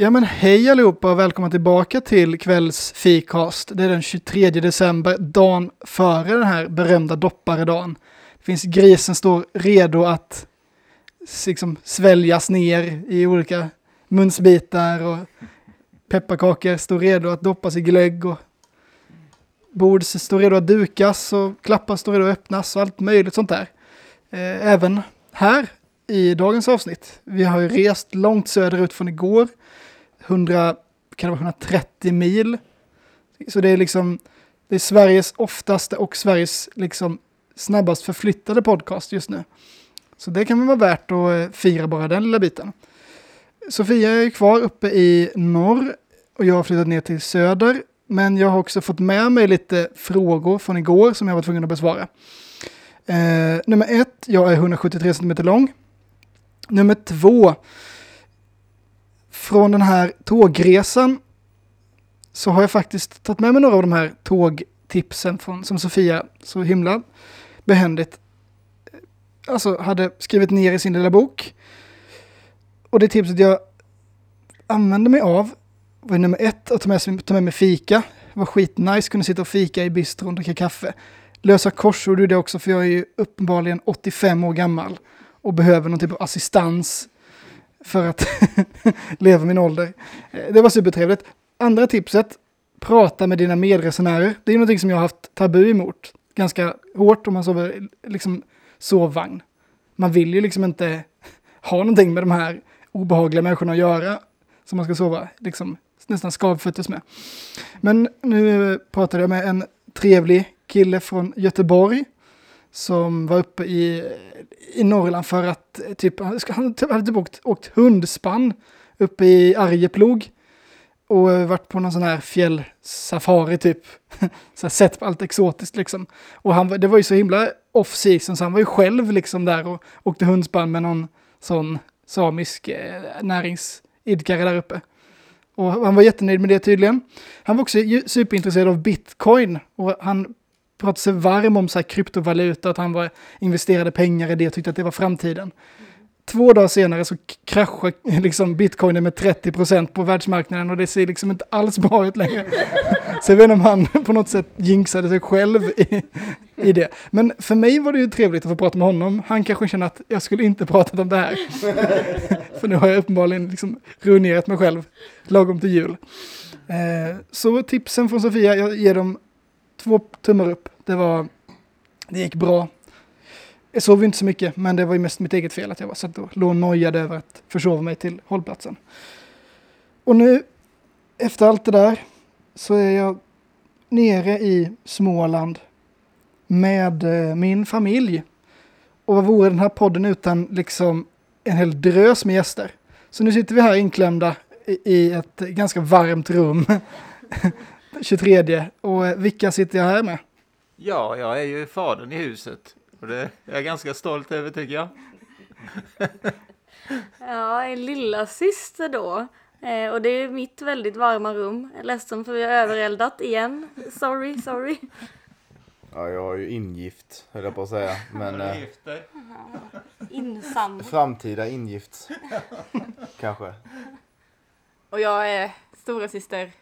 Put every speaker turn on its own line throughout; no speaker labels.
Ja men hej allihopa och välkomna tillbaka till kvälls fikast. Det är den 23 december, dagen före den här berömda dopparedagen. Det finns grisen står redo att liksom sväljas ner i olika munsbitar och pepparkakor står redo att doppas i glögg och bord står redo att dukas och klappar står redo att öppnas och allt möjligt sånt där. Eh, även här i dagens avsnitt. Vi har ju rest långt söderut från igår 100, kan det vara 130 mil. Så det är liksom, det är Sveriges oftaste och Sveriges liksom snabbast förflyttade podcast just nu. Så det kan väl vara värt att eh, fira bara den lilla biten. Sofia är kvar uppe i norr och jag har flyttat ner till söder. Men jag har också fått med mig lite frågor från igår som jag var tvungen att besvara. Eh, nummer ett, jag är 173 cm lång. Nummer två, från den här tågresan så har jag faktiskt tagit med mig några av de här tågtipsen från, som Sofia så himla behändigt eh, alltså, hade skrivit ner i sin lilla bok. Och det tipset jag använde mig av var nummer ett, att ta med, ta med mig fika. Det var skitnice, kunde sitta och fika i bistron och dricka kaffe. Lösa korsord gjorde det också, för jag är ju uppenbarligen 85 år gammal och behöver någon typ av assistans för att leva min ålder. Eh, det var supertrevligt. Andra tipset, prata med dina medresenärer. Det är någonting som jag har haft tabu emot ganska hårt om man sover liksom sovvagn. Man vill ju liksom inte ha någonting med de här obehagliga människorna att göra som man ska sova liksom nästan skavfötters med. Men nu pratade jag med en trevlig kille från Göteborg som var uppe i, i Norrland för att typ, han typ hade typ åkt, åkt hundspann uppe i Arjeplog och eh, varit på någon sån här fjällsafari typ. så här, sett på allt exotiskt liksom. Och han, det var ju så himla off season så han var ju själv liksom där och åkte hundspann med någon sån samisk eh, näringsidkare där uppe. Och han var jättenöjd med det tydligen. Han var också superintresserad av bitcoin och han pratade sig varm om så här kryptovaluta, att han var, investerade pengar i det och tyckte att det var framtiden. Två dagar senare så kraschar liksom bitcoinen med 30% på världsmarknaden och det ser liksom inte alls bra ut längre. Så jag vet inte om han på något sätt jinxade sig själv i, i det. Men för mig var det ju trevligt att få prata med honom. Han kanske känner att jag skulle inte prata om det här. för nu har jag uppenbarligen liksom ruinerat mig själv lagom till jul. Eh, så tipsen från Sofia, jag ger dem två tummar upp. Det var, det gick bra. Jag sov inte så mycket, men det var ju mest mitt eget fel att jag var satt och låg och nojade över att försova mig till hållplatsen. Och nu, efter allt det där, så är jag nere i Småland med eh, min familj. Och vad vore den här podden utan liksom en hel drös med gäster? Så nu sitter vi här inklämda i ett ganska varmt rum 23. Och eh, vilka sitter jag här med?
Ja, jag är ju fadern i huset. Och det är jag ganska stolt över tycker jag.
ja, en lilla syster då. Eh, och det är mitt väldigt varma rum. Jag är ledsen för vi har övereldat igen. Sorry, sorry.
Ja, jag har ju ingift, höll jag på att säga. Men,
eh,
Insam.
Framtida ingift. Kanske.
Och jag är stora syster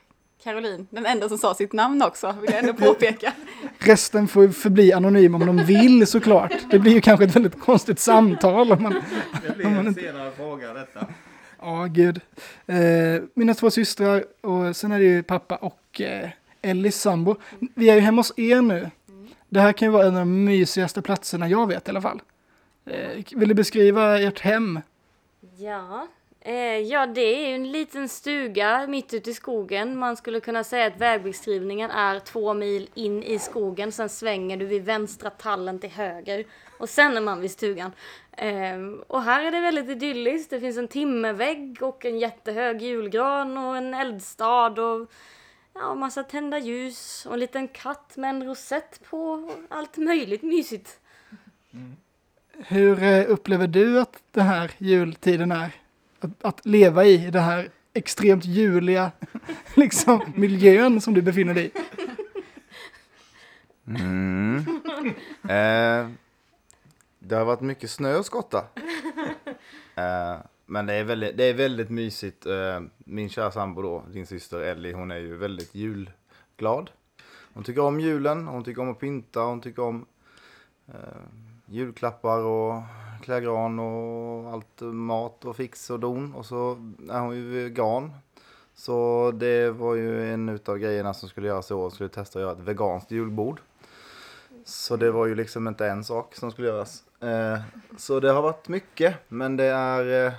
Caroline, den enda som sa sitt namn också, vill jag ändå påpeka.
Resten får förbli anonym om de vill såklart. Det blir ju kanske ett väldigt konstigt samtal. Om man,
det blir en inte... senare fråga detta.
Ja, oh, gud. Eh, mina två systrar och sen är det ju pappa och eh, Ellis sambo. Vi är ju hemma hos er nu. Det här kan ju vara en av de mysigaste platserna jag vet i alla fall. Eh, vill du beskriva ert hem?
Ja, Eh, ja, det är ju en liten stuga mitt ute i skogen. Man skulle kunna säga att vägbeskrivningen är två mil in i skogen. Sen svänger du vid vänstra tallen till höger. Och sen är man vid stugan. Eh, och här är det väldigt idylliskt. Det finns en timmervägg och en jättehög julgran och en eldstad och ja, massa tända ljus och en liten katt med en rosett på. Och allt möjligt mysigt.
Mm. Hur eh, upplever du att den här jultiden är? Att, att leva i, den här extremt juliga liksom, miljön som du befinner dig i?
Mm. Eh, det har varit mycket snö och skotta. Eh, men det är väldigt, det är väldigt mysigt. Eh, Min kära sambo då, din syster Ellie, hon är ju väldigt julglad. Hon tycker om julen, hon tycker om att pynta, hon tycker om eh, julklappar och klä gran och allt mat och fix och don. Och så är hon ju vegan. Så det var ju en utav grejerna som skulle göras i år, skulle testa att göra ett veganskt julbord. Så det var ju liksom inte en sak som skulle göras. Eh, så det har varit mycket, men det är... Eh,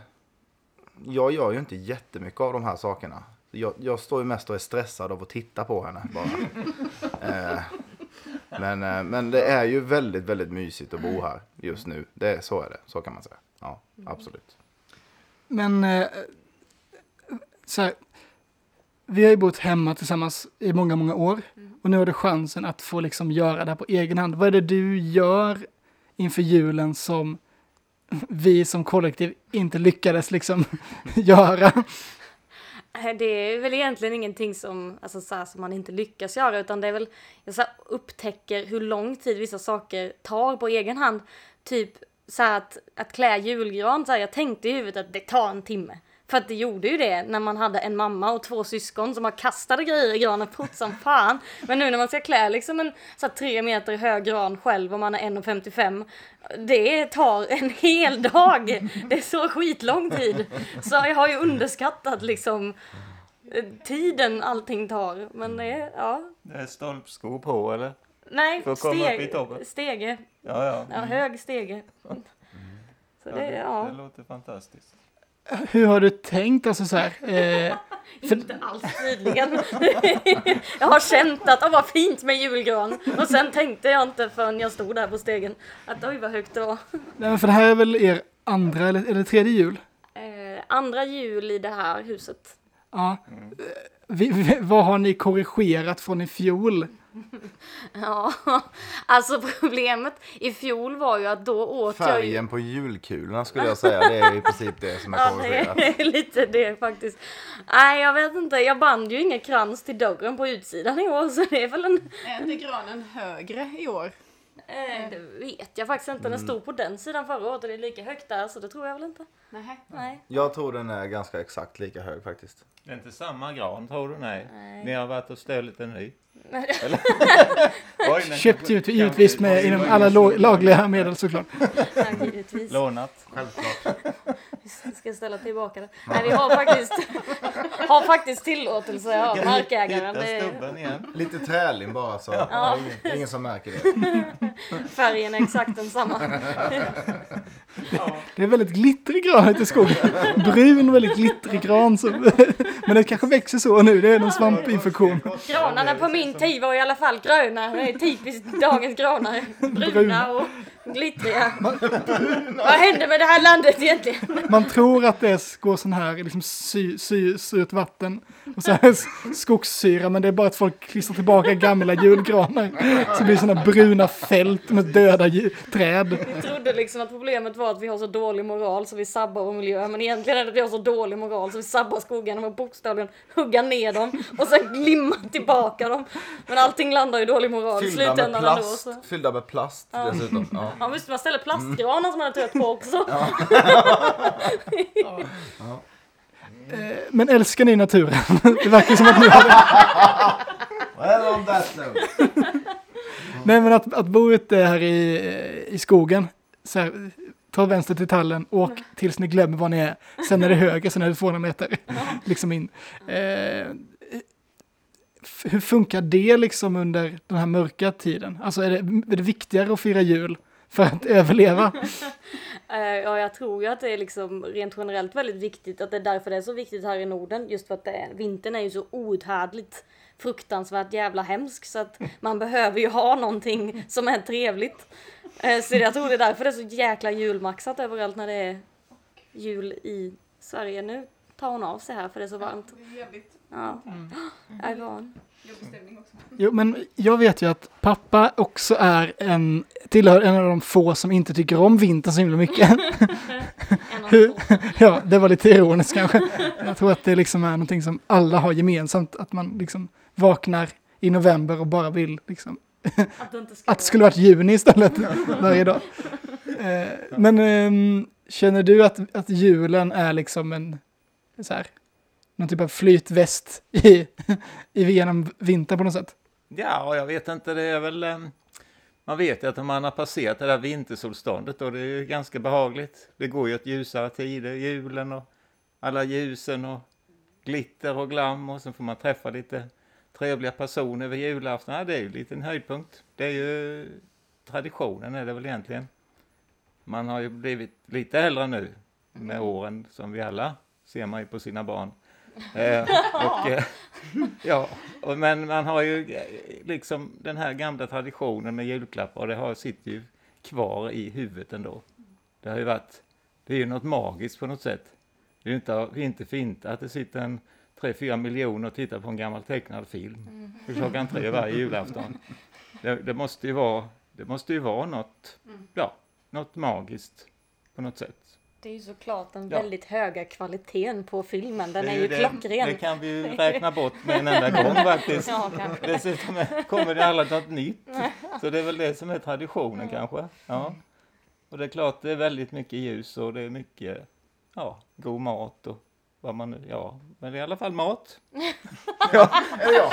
jag gör ju inte jättemycket av de här sakerna. Jag, jag står ju mest och är stressad av att titta på henne bara. Men, eh, men det är ju väldigt, väldigt mysigt att bo här just nu. Det, så är det, så kan man säga. Ja, absolut.
Men eh, så här, vi har ju bott hemma tillsammans i många, många år. Och nu har du chansen att få liksom göra det här på egen hand. Vad är det du gör inför julen som vi som kollektiv inte lyckades liksom göra?
Eh, det är väl egentligen ingenting som, alltså, så här, som man inte lyckas göra utan det är väl, jag så här, upptäcker hur lång tid vissa saker tar på egen hand. Typ så här att, att klä julgran, så här, jag tänkte i huvudet att det tar en timme. För att det gjorde ju det när man hade en mamma och två syskon som har kastade grejer i granen fort som fan. Men nu när man ska klä liksom en så här, tre meter hög gran själv och man är 1,55 det tar en hel dag. Det är så skitlång tid. Så jag har ju underskattat liksom eh, tiden allting tar. Men det är, ja.
Det är stolpskor på eller?
Nej,
För att komma upp i
steg,
toppen.
stege.
Ja, ja.
Ja, hög stege. Så det,
det,
ja.
det låter fantastiskt.
Hur har du tänkt? Alltså så här, eh, för,
Inte alls tydligen. jag har känt att det var fint med julgran. Och sen tänkte jag inte förrän jag stod där på stegen att oj vad högt det var.
nej, men för det här är väl er andra eller, eller tredje jul?
Eh, andra jul i det här huset.
Ja. Eh, Vi, vad har ni korrigerat från i fjol?
Ja, alltså problemet i fjol var ju att då åt jag ju...
Färgen på julkulorna skulle jag säga, det är i princip det som är
Ja,
korrigerat.
det är lite det faktiskt. Nej, jag vet inte. Jag band ju ingen krans till dörren på utsidan i år, så det är väl en...
Är inte granen högre i år?
Eh, det vet jag faktiskt inte. Den stod på den sidan förra året och det är lika högt där, så det tror jag väl inte.
Nej.
Nej.
Jag tror den är ganska exakt lika hög faktiskt.
Det är inte samma gran tror du? Nej.
Nej.
Ni har varit och stulit en ny? Oj,
Köpt ut, givetvis med inom alla lagliga medel såklart.
Ja, givetvis.
Lånat.
Självklart.
Vi ska ställa tillbaka det. Nej, vi har faktiskt, har faktiskt tillåtelse av markägaren. Det.
Lite trälim bara så. Det är ingen, ingen som märker det.
färgen är exakt densamma.
Det är väldigt glittrig gran ute i skogen. Brun, väldigt glittrig gran. Som, men det kanske växer så nu, det är någon svampinfektion.
Granarna på min tid var i alla fall gröna. Det är typiskt dagens granar. Bruna och glittriga. Vad händer med det här landet egentligen?
Man tror att det går sån här liksom sy, sy, surt vatten och så här skogssyra, men det är bara att folk klistrar tillbaka gamla julgranar. Så det blir såna bruna fält med döda träd.
Vi trodde liksom att problemet var att vi har så dålig moral så vi sabbar vår miljö. Men egentligen är det att vi har så dålig moral så vi sabbar skogen genom att bokstavligen hugga ner dem och sen limma tillbaka dem. Men allting landar i dålig moral i
med
slutändan ändå.
plast,
Så.
fyllda med plast dessutom. Ja.
Ja visst, man ställer plastgranar som man har trött på också.
Eh, Men älskar ni naturen? Det verkar som att ni har
Well on that note.
Nej men att, att bo ute här i, i skogen, så här, ta vänster till tallen, åk tills ni glömmer var ni är, sen är det höger, sen är det 200 meter, liksom in. Eh, hur funkar det liksom under den här mörka tiden? Alltså är det, är det viktigare att fira jul för att överleva?
Eh, Ja, jag tror ju att det är liksom rent generellt väldigt viktigt, att det är därför det är så viktigt här i Norden, just för att det är, vintern är ju så outhärdligt fruktansvärt jävla hemsk så att man behöver ju ha någonting som är trevligt. Eh, Så jag tror det är därför det är så jäkla julmaxat överallt när det är jul i Sverige. Nu tar hon av sig här för det är så varmt.
Det är jävligt
Ja, jag
Jo, men jag vet ju att pappa också är en, tillhör en av de få som inte tycker om vintern så himla mycket. Hur-. Ja, det var lite ironiskt kanske. Jag tror att det liksom är någonting som alla har gemensamt, att man liksom vaknar i november och bara vill liksom,
Att det
att det skulle varit juni istället varje dag. Eh, Men ehm, känner du att, att julen är liksom en så här, någon typ av flytväst i, i genom vintern på något sätt?
Ja, jag vet inte, det är väl... eh, Man vet ju att man har passerat det där vintersolståndet och det är ju ganska behagligt. Det går ju åt ljusare tider, julen och alla ljusen och glitter och glam och så får man träffa lite trevliga personer över julafton. Ja, det är ju en liten höjdpunkt. Det är ju traditionen är det väl egentligen. Man har ju blivit lite äldre nu med åren som vi alla ser man ju på sina barn. Eh, och, eh, ja, och, men man har ju eh, liksom den här gamla traditionen med julklappar och det har, sitter ju kvar i huvudet ändå. Det har ju varit, det är ju något magiskt på något sätt. Det är ju inte, inte fint att det sitter en 3-4 miljoner och tittar på en gammal tecknad film vid klockan tre varje julafton. Det, det, måste ju vara, det måste ju vara något, ja, något magiskt på något sätt.
Det är ju såklart den
Ja.
väldigt höga kvaliteten på filmen. Den
Det
är ju
det,
klockren.
Det kan vi ju räkna bort med en enda gång faktiskt.
Ja, kanske.
Dessutom är- kommer det aldrig något nytt. Så det är väl det som är traditionen kanske. Ja. Och det är klart det är väldigt mycket ljus och det är mycket ja, god mat och vad man nu, ja, men det är i alla fall mat. ja.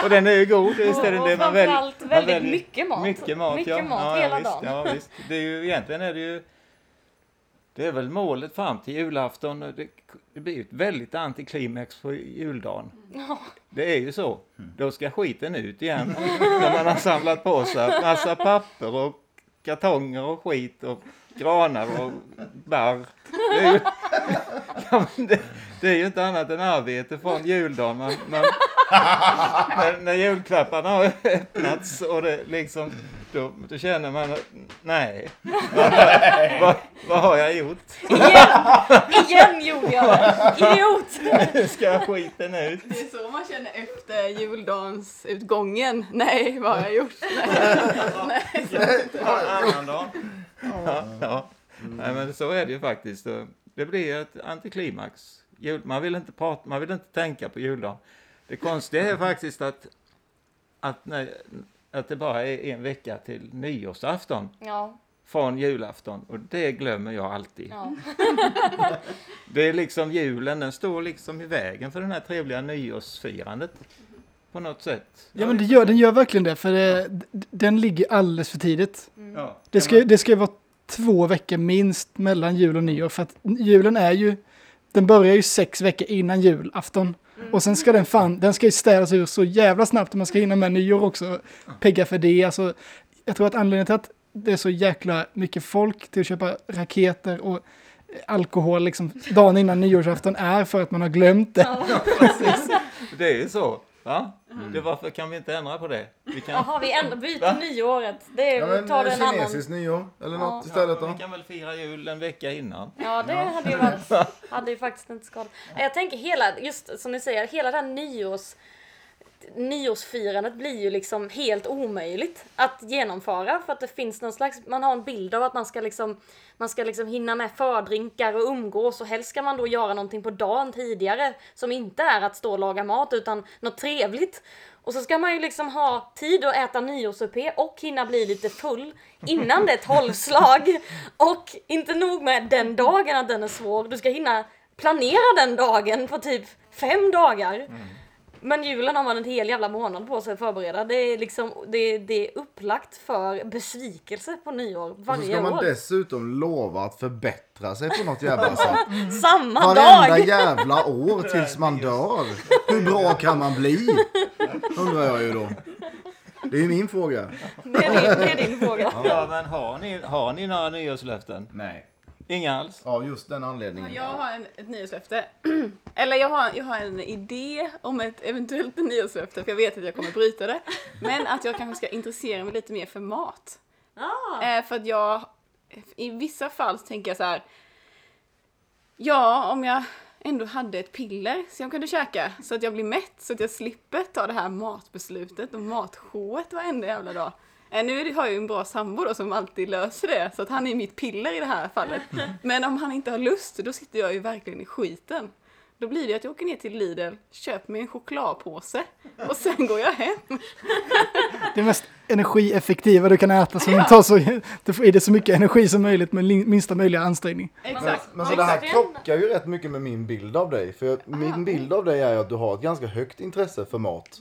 Och den är ju god, visst är det
och
det man väljer.
framförallt
man
väldigt
väljer-
mycket mat.
Mycket mat,
Mycket
ja.
mat
ja,
hela
ja, visst,
dagen.
Ja, visst. Det är ju, egentligen är det ju det är väl målet fram till julafton. och Det, det blir ett väldigt antiklimax på juldagen. Det är ju så. Då ska skiten ut igen. När man har samlat på sig massa papper och kartonger och skit och granar och barr. Det är ju, ja, det, det är ju inte annat än arbete från juldagen. Man, man, när, när julklapparna har öppnats och det liksom, då, då känner man att nej, vad, vad har jag gjort?
Igen! Igen gjorde jag det! Idiot!
Nu ska skiten ut.
Det är så man känner efter juldagens utgången. Nej, vad har jag gjort? Nej.
Annan dag. Ja, ja. Nej, men så är det ju faktiskt. Det blir ett antiklimax. Jul, man, vill inte prata, man vill inte tänka på juldagen. Det konstiga är faktiskt att, att, när, att det bara är en vecka till nyårsafton
Ja,
från julafton och det glömmer jag alltid.
ja.
Det är liksom julen, den står liksom i vägen för den här trevliga nyårsfirandet. På något sätt.
Ja men det gör, den gör verkligen det, för det, d- den ligger alldeles för tidigt.
Ja,
Det ska, det ska ju vara två veckor minst mellan jul och nyår, för att julen är ju, den börjar ju sex veckor innan julafton. Och sen ska den fan, den ska ju städas ur så jävla snabbt och man ska hinna med nyår också. Pegga för det, alltså. Jag tror att anledningen till att det är så jäkla mycket folk till att köpa raketer och alkohol liksom dagen innan nyårsafton är för att man har glömt det.
Precis. Det är ju så. Va? Det, varför kan vi inte ändra på det? Vi kan,
Jaha, vi ändå byter
Va?
nyåret. Det
Ja, men
tar det en annan...
kinesiskt nyår eller något
Ja.
istället
ja,
då?
vi kan väl fira jul en vecka innan.
Ja, det hade ju varit, hade ju faktiskt inte skadat. Jag tänker hela, just som ni säger, hela det här nyårs, nyårsfirandet blir ju liksom helt omöjligt att genomföra för att det finns någon slags, man har en bild av att man ska liksom, man ska liksom hinna med fördrinkar och umgås och helst ska man då göra någonting på dagen tidigare som inte är att stå och laga mat utan något trevligt. Och så ska man ju liksom ha tid att äta nyårsuppé och hinna bli lite full innan det är tolvslag. Och inte nog med den dagen att den är svår, du ska hinna planera den dagen på typ fem dagar. Men julen har man en hel jävla månad på sig att förbereda. Det är liksom, det, det är upplagt för besvikelse på nyår
Och så
varje
ska man
år.
dessutom lova att förbättra sig på något jävla sätt.
Samma
Varenda
dag!
jävla år tills man dör. Hur bra kan man bli? Undrar jag ju då. Det är min fråga.
Det är din, det är din fråga.
Ja, men har ni, har ni några nyårslöften?
Nej.
Inga alls?
Av just den anledningen.
Jag har en, ett nyårslöfte. Eller jag har, jag har en idé om ett eventuellt nyårslöfte, för jag vet att jag kommer bryta det. Men att jag kanske ska intressera mig lite mer för mat. Eh, för att jag, i vissa fall så tänker jag så här. Ja, om jag ändå hade ett piller som jag kunde käka så att jag blir mätt så att jag slipper ta det här matbeslutet och matshowet varenda jävla dag. Eh, nu har jag ju en bra sambo då som alltid löser det, så att han är mitt piller i det här fallet. Men om han inte har lust, då sitter jag ju verkligen i skiten. Då blir det att jag åker ner till Lidl, köper mig en chokladpåse och sen går jag hem.
Det mest energieffektiva du kan äta som tar så, du får i dig så mycket energi som möjligt med minsta möjliga ansträngning.
Exakt.
Men så det här krockar ju rätt mycket med min bild av dig. För jag, min bild av dig är att du har ett ganska högt intresse för mat.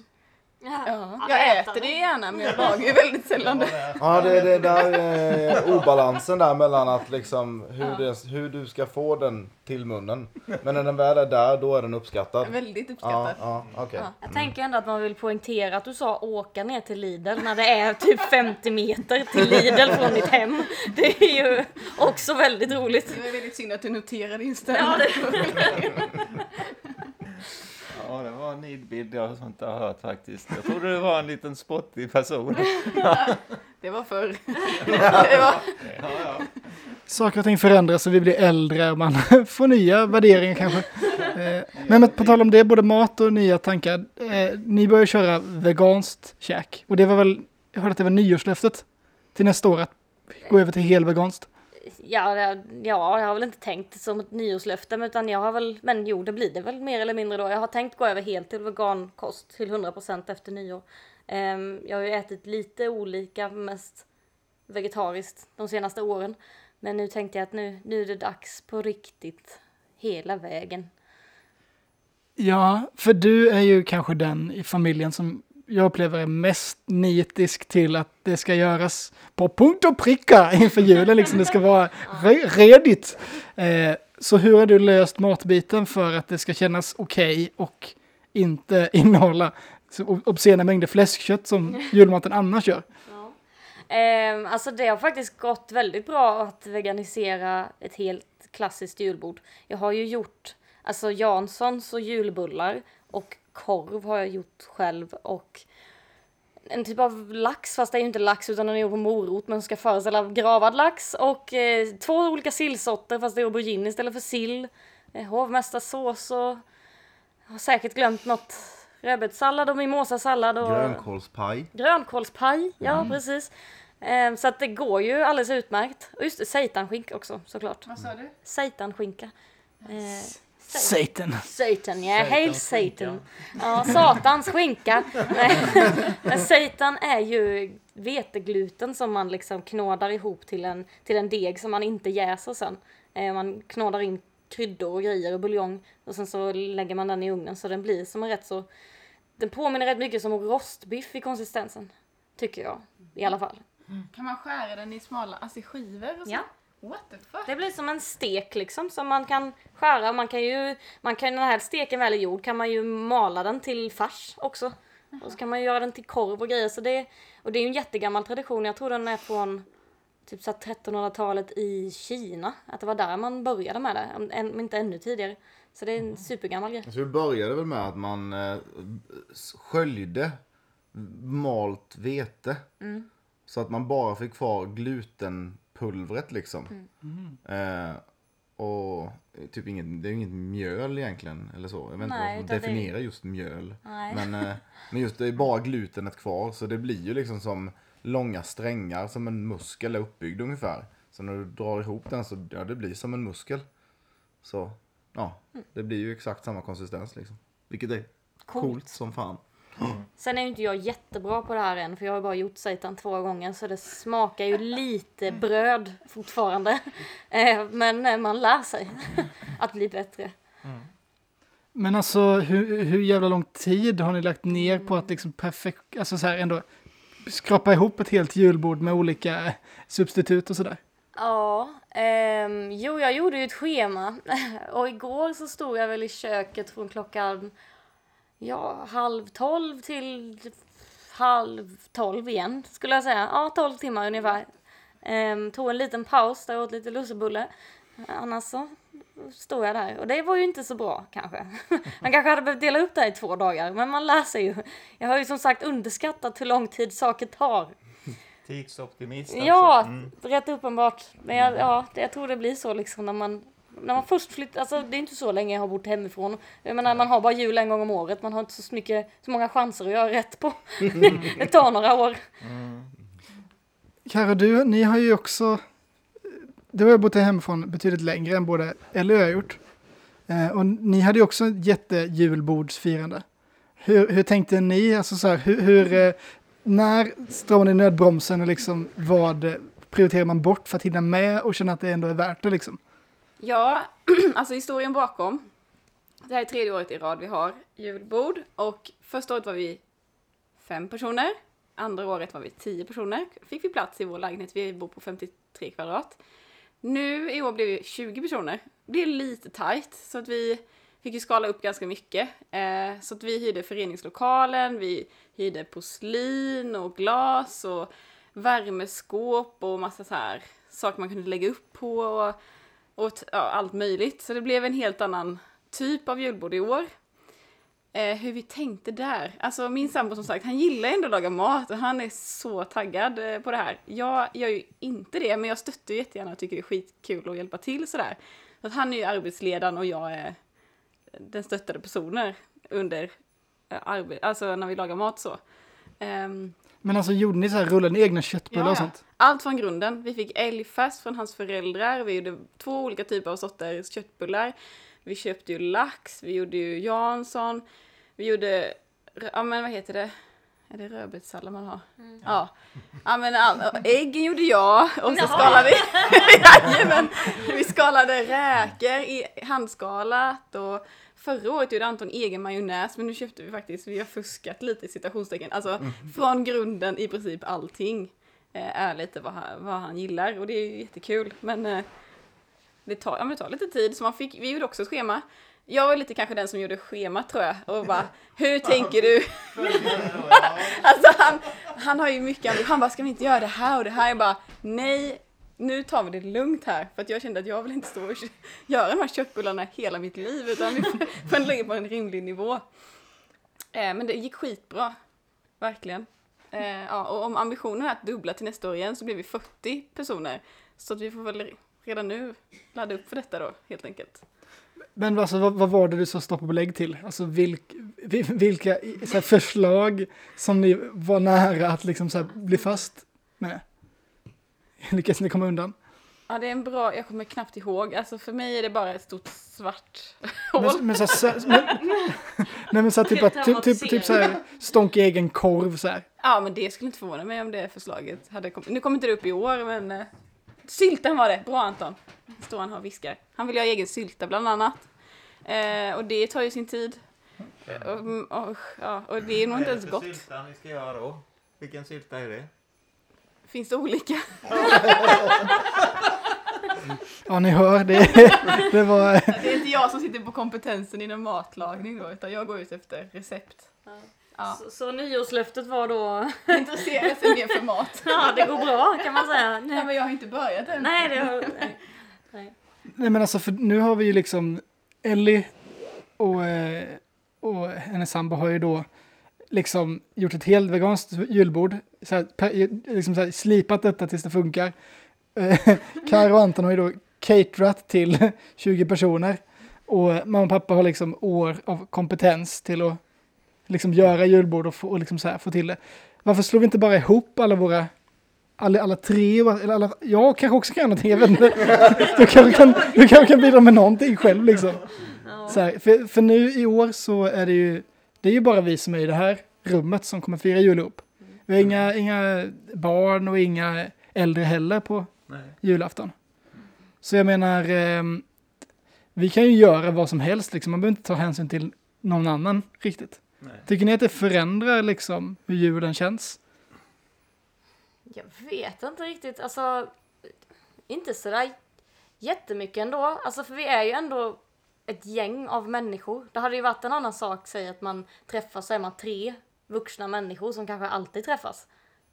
Ja, jag äter det gärna men jag lagar ju väldigt sällan det.
Ja, det är det där eh, obalansen där mellan att liksom hur, det, hur du ska få den till munnen. Men när den väl är där, då är den uppskattad.
Väldigt
Ja,
uppskattat.
ja, okej.
Jag tänker ändå att man vill poängtera att du sa åka ner till Lidl när det är typ 50 meter till Lidl från ditt hem. Det är ju också väldigt roligt.
Det var väldigt synd att du noterade inställningen.
Ja, det,
Ja, det var en nidbild jag inte har hört faktiskt. Jag trodde det var en liten spottig person.
Det var förr. Det var,
Ja, ja.
Saker och ting förändras och vi blir äldre och man får nya värderingar kanske. Eh, Men på tal om det, både mat och nya tankar. Eh, ni börjar köra veganskt käk. Och det var väl, jag hörde att det var nyårslöftet till nästa år att gå över till helveganskt
ja, ja, jag har väl inte tänkt som ett nyårslöfte, men utan jag har väl, men jo, det blir det väl mer eller mindre då. Jag har tänkt gå över helt till vegankost till 100% efter nyår. Um, jag har ju ätit lite olika, mest vegetariskt de senaste åren. Men nu tänkte jag att nu, nu är det dags på riktigt, hela vägen.
Ja, för du är ju kanske den i familjen som jag upplever är mest nitisk till att det ska göras på punkt och pricka inför julen. Liksom det ska vara re- redigt. Eh, så hur har du löst matbiten för att det ska kännas okej och inte innehålla obscena mängder fläskkött som julmaten annars gör?
Ehm, alltså det har faktiskt gått väldigt bra att veganisera ett helt klassiskt julbord. Jag har ju gjort alltså Janssons och julbullar och korv har jag gjort själv och en typ av lax, fast det är ju inte lax utan den är gjord på morot men ska föreställa gravad lax och eh, två olika sillsorter fast det är aubergine istället för sill. Eh, hovmästarsås och har säkert glömt något rödbetssallad och mimosasallad och
Grönkålspaj.
Grönkålspaj, ja precis. Ehm, så att det går ju alldeles utmärkt. Och just det, seitanskink också såklart.
vad sa du?
Seitanskinka. Eh,
Satan.
Satan, ja. Hail Satan. Ja, satans skinka. Nej, Men seitan är ju vetegluten som man liksom knådar ihop till en, till en deg som man inte jäser sen. Eh, man knådar in kryddor och grejer och buljong och sen så lägger man den i ugnen så den blir som en rätt så... Den påminner rätt mycket som rostbiff i konsistensen. Tycker jag. I alla fall.
Kan man skära den i smala, alltså skivor och så?
Ja.
What the fuck?
Det blir som en stek liksom som man kan skära. Man kan ju, man kan, när den här steken väl är gjord kan man ju mala den till fars också. Och så kan man ju göra den till korv och grejer. Så det, och det är ju en jättegammal tradition. Jag tror den är från typ så här 1300-talet i Kina. Att det var där man började med det. Om än- inte ännu tidigare. Så det är en supergammal grej.
Så det började väl med att man eh, sköljde malt vete. Så att man bara fick kvar glutenpulvret liksom. Eh, och typ inget, det är ju inget mjöl egentligen eller så. Jag vet inte
Nej,
vad som
utan det-
definierar just mjöl.
Nej.
Men, eh, men just det är bara glutenet kvar så det blir ju liksom som långa strängar som en muskel är uppbyggd ungefär. Så när du drar ihop den så ja, det blir som en muskel. Så ja, det blir ju exakt samma konsistens liksom. Vilket är coolt,
Coolt.
som fan.
Sen är ju inte jag jättebra på det här än för jag har bara gjort seitan två gånger så det smakar ju lite bröd fortfarande. Eh, Men eh, man lär sig att bli bättre.
Men alltså hur, hur jävla lång tid har ni lagt ner på att liksom perfekt, alltså så här ändå skrapa ihop ett helt julbord med olika substitut och sådär?
Ja, ehm, jo jag gjorde ju ett schema och igår så stod jag väl i köket från klockan ja, halv tolv till halv tolv igen skulle jag säga. Ja, tolv timmar ungefär. Ehm, tog en liten paus där jag åt lite lussebulle. Annars så stod jag där och det var ju inte så bra kanske. Man kanske hade behövt dela upp det här i två dagar men man lär sig ju. Jag har ju som sagt underskattat hur lång tid saker tar.
Tidsoptimist alltså.
Ja,
Mm.
rätt uppenbart. Men jag, ja, jag tror det blir så liksom när man när man först flyttar, alltså det är inte så länge jag har bott hemifrån. Jag menar man har bara jul en gång om året, man har inte så mycket, så många chanser att göra rätt på. det tar några år.
Kara, du, ni har ju också, du har ju bott hemifrån betydligt längre än både Ellie och jag har gjort. Eh, och ni hade ju också ett jättejulbordsfirande. Hur, hur tänkte ni? Alltså så här, hur, hur, eh, när stramar ni nödbromsen och liksom vad eh, prioriterar man bort för att hinna med och känna att det ändå är värt det liksom?
Ja, alltså historien bakom. Det här är tredje året i rad vi har julbord och första året var vi fem personer. Andra året var vi tio personer. Fick vi plats i vår lägenhet, vi bor på 53 kvadrat. Nu i år blev vi 20 personer. Det är lite tajt så att vi fick ju skala upp ganska mycket. Eh, så att vi hyrde föreningslokalen, vi hyrde porslin och glas och värmeskåp och massa så här saker man kunde lägga upp på och, och ja, allt möjligt. Så det blev en helt annan typ av julbord i år. Eh, hur vi tänkte där. Alltså min sambo som sagt, han gillar ändå att laga mat och han är så taggad eh, på det här. Jag gör ju inte det, men jag stöttar ju jättegärna och tycker det är skitkul att hjälpa till sådär. Så att han är ju arbetsledaren och jag är den stöttade personen under eh, arbete, alltså när vi lagar mat så. Ehm,
men alltså gjorde ni så här, rullade ni egna köttbullar
Ja,
och sånt?
Allt från grunden. Vi fick älgfärs från hans föräldrar. Vi gjorde två olika typer av sorters köttbullar. Vi köpte ju lax, vi gjorde ju Jansson. Vi gjorde, ja men vad heter det? Är det rödbetssallad man har? Ja. ja men äggen gjorde jag och så skalade vi, Jajamän. vi skalade räkor i handskalat och Förra året gjorde Anton egen majonnäs men nu köpte vi faktiskt, vi har fuskat lite i citationstecken, alltså från grunden i princip allting eh, är lite vad han, vad han gillar och det är ju jättekul men eh, det tar, ja, det tar lite tid så man fick, vi gjorde också ett schema. Jag var lite kanske den som gjorde schemat tror jag och bara hur tänker du? alltså han, han har ju mycket han bara ska vi inte göra det här och det här? Jag bara nej nu tar vi det lugnt här för att jag kände att jag vill inte stå och göra de här köttbullarna hela mitt liv utan vi får- lägga på en rimlig nivå. Eh, men det gick skitbra, verkligen. Eh, ja, och om ambitionen är att dubbla till nästa år igen så blir vi 40 personer. Så att vi får väl redan nu ladda upp för detta då, helt enkelt.
Men alltså, vad, vad var det du sa stopp och belägg till? Alltså vilk, vilka så här, förslag som ni var nära att liksom så här, bli fast med? Lyckades ni komma undan?
Ja, det är en bra, jag kommer knappt ihåg. Alltså för mig är det bara ett stort svart hål.
Men, men, så, men, nej, men så här, typ, att, typ, typ, typ så här, stånk egen korv så här.
Ja, men det skulle inte förvåna mig om det förslaget hade kommit. Nu kommer inte det upp i år, men uh, syltan var det. Bra Anton. Står han här och viskar. Han vill ha egen sylta bland annat. Eh, och det tar ju sin tid. Och, och, ja, och det är nog inte ens gott.
sylta ni ska göra då? Vilken sylta är det?
Finns det olika?
Ja, ni hör, det, det var...
Det är inte jag som sitter på kompetensen inom matlagning då, utan jag går ut efter recept. Ja.
Så, så nyårslöftet var då,
Intresserar sig mer för mat.
ja det går bra kan man säga.
Nej,
Nej,
men jag har inte börjat än.
nej det har, nej. nej.
Nej men alltså för nu har vi ju liksom Ellie och, eh, och hennes sambo har ju då liksom gjort ett helt veganskt julbord. Så här, liksom så här, slipat detta tills det funkar. Eh, Karo och Anton har ju då caterat till 20 personer. Och mamma och pappa har liksom år av kompetens till att liksom göra julbord och få, och liksom här, få till det. Varför slår vi inte bara ihop alla våra alla, alla tre, eller alla, jag kanske också kan någonting, jag vet inte. Du kanske kan, du kanske kan bidra med någonting själv liksom. Så här, för, för nu i år så är det ju, det är ju bara vi som är i det här rummet som kommer fira jul ihop. Vi har inga, inga barn och inga äldre heller på
Nej.
julafton. Så jag menar, ehm, vi kan ju göra vad som helst liksom, man behöver inte ta hänsyn till någon annan riktigt.
Nej.
Tycker ni att det förändrar liksom hur julen känns?
Jag vet inte riktigt, alltså inte sådär jättemycket ändå. Alltså för vi är ju ändå ett gäng av människor. Det hade ju varit en annan sak, säg att man träffas så är man tre vuxna människor som kanske alltid träffas.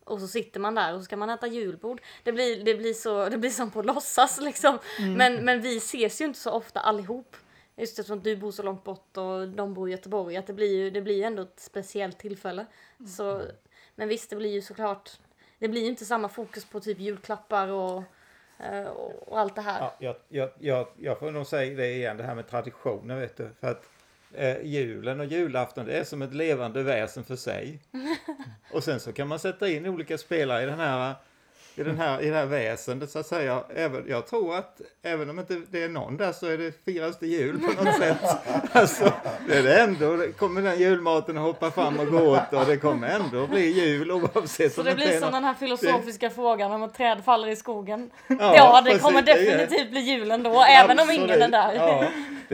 Och så sitter man där och så ska man äta julbord. Det blir, det blir, så, det blir som på låtsas liksom. Men, men vi ses ju inte så ofta allihop. Just eftersom du bor så långt bort och de bor i Göteborg. Att det blir ju det blir ju ändå ett speciellt tillfälle. Så, men visst, det blir ju såklart det blir ju inte samma fokus på typ julklappar och, eh, och, och allt det här.
Ja, jag, jag, jag, jag får nog säga det igen, det här med traditioner vet du. För att eh, julen och julafton det är som ett levande väsen för sig. Och sen så kan man sätta in olika spelare i den här i, den här, i det här väsendet så att säga. Även, jag tror att även om inte det är någon där så är det firas det jul på något sätt. Alltså, det är det ändå, det kommer den julmaten att hoppa fram och gå åt och det kommer ändå bli jul oavsett
Så det blir som
någon-
den här filosofiska frågan om ett träd faller i skogen.
Ja,
Ja, det
precis,
kommer
det
definitivt bli jul ändå, även om ingen är där.
Ja,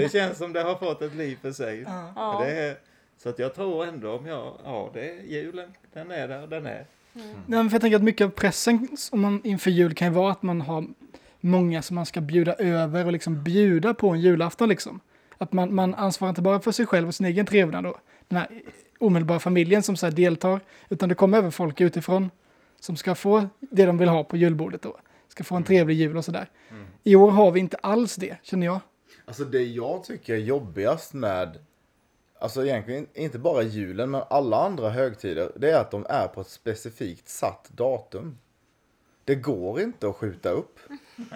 det känns som det har fått ett liv för sig.
Ja.
Det är, så att jag tror ändå om jag, ja det är julen, den är där, den är.
Ja, men för jag tänker att mycket av pressen om man inför jul kan ju vara att man har många som man ska bjuda över och liksom bjuda på en julafton liksom. Att man, man ansvarar inte bara för sig själv och sin egen trevnad då, den här omedelbara familjen som så här deltar, utan det kommer även folk utifrån som ska få det de vill ha på julbordet då. Ska få en trevlig jul och sådär. I år har vi inte alls det, känner jag.
Alltså det jag tycker är jobbigast med, alltså egentligen inte bara julen men alla andra högtider, det är att de är på ett specifikt satt datum. Det går inte att skjuta upp.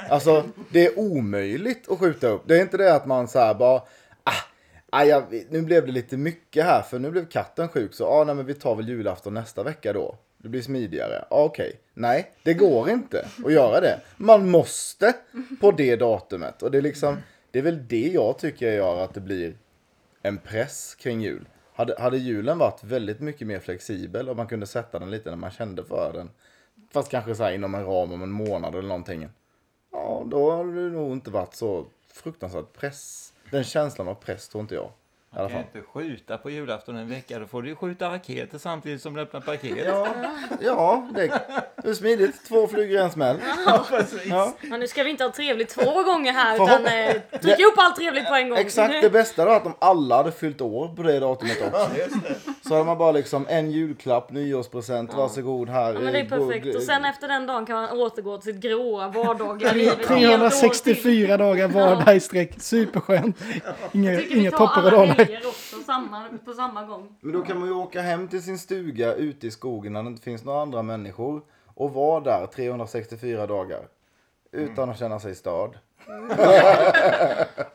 Alltså det är omöjligt att skjuta upp. Det är inte det att man så här bara, ah, ah, jag, nu blev det lite mycket här för nu blev katten sjuk så ah, nej, men vi tar väl julafton nästa vecka då. Det blir smidigare. Ah, Okej, nej det går inte att göra det. Man måste på det datumet och det är liksom, det är väl det jag tycker gör att det blir en press kring jul. Hade, hade julen varit väldigt mycket mer flexibel och man kunde sätta den lite när man kände för den. Fast kanske så här inom en ram om en månad eller någonting. Ja, då hade det nog inte varit så fruktansvärt press. Den känslan av press tror inte jag.
Man kan
fall.
inte skjuta på julafton en vecka, då får du ju skjuta raketer samtidigt som du öppnar paket.
Ja, ja det, det är smidigt. Två flugor i en smäll.
precis.
Ja.
Ja, nu ska vi inte ha trevligt två gånger här
Förhopp-
utan eh, trycka upp allt trevligt på en gång.
Exakt, det bästa var att de alla hade fyllt år på det datumet också. Så hade man bara liksom en julklapp, nyårspresent, varsågod här.
Ja, men det är perfekt. Och sen efter den dagen kan man återgå till sitt gråa vardagliga liv. ett helt år till.
364 dagar vardag i sträck, superskönt. Inga, inga toppar och dalar.
samma, på samma gång.
Men då kan man ju åka hem till sin stuga ute i skogen när det inte finns några andra människor och vara där 364 dagar. Utan att känna sig störd.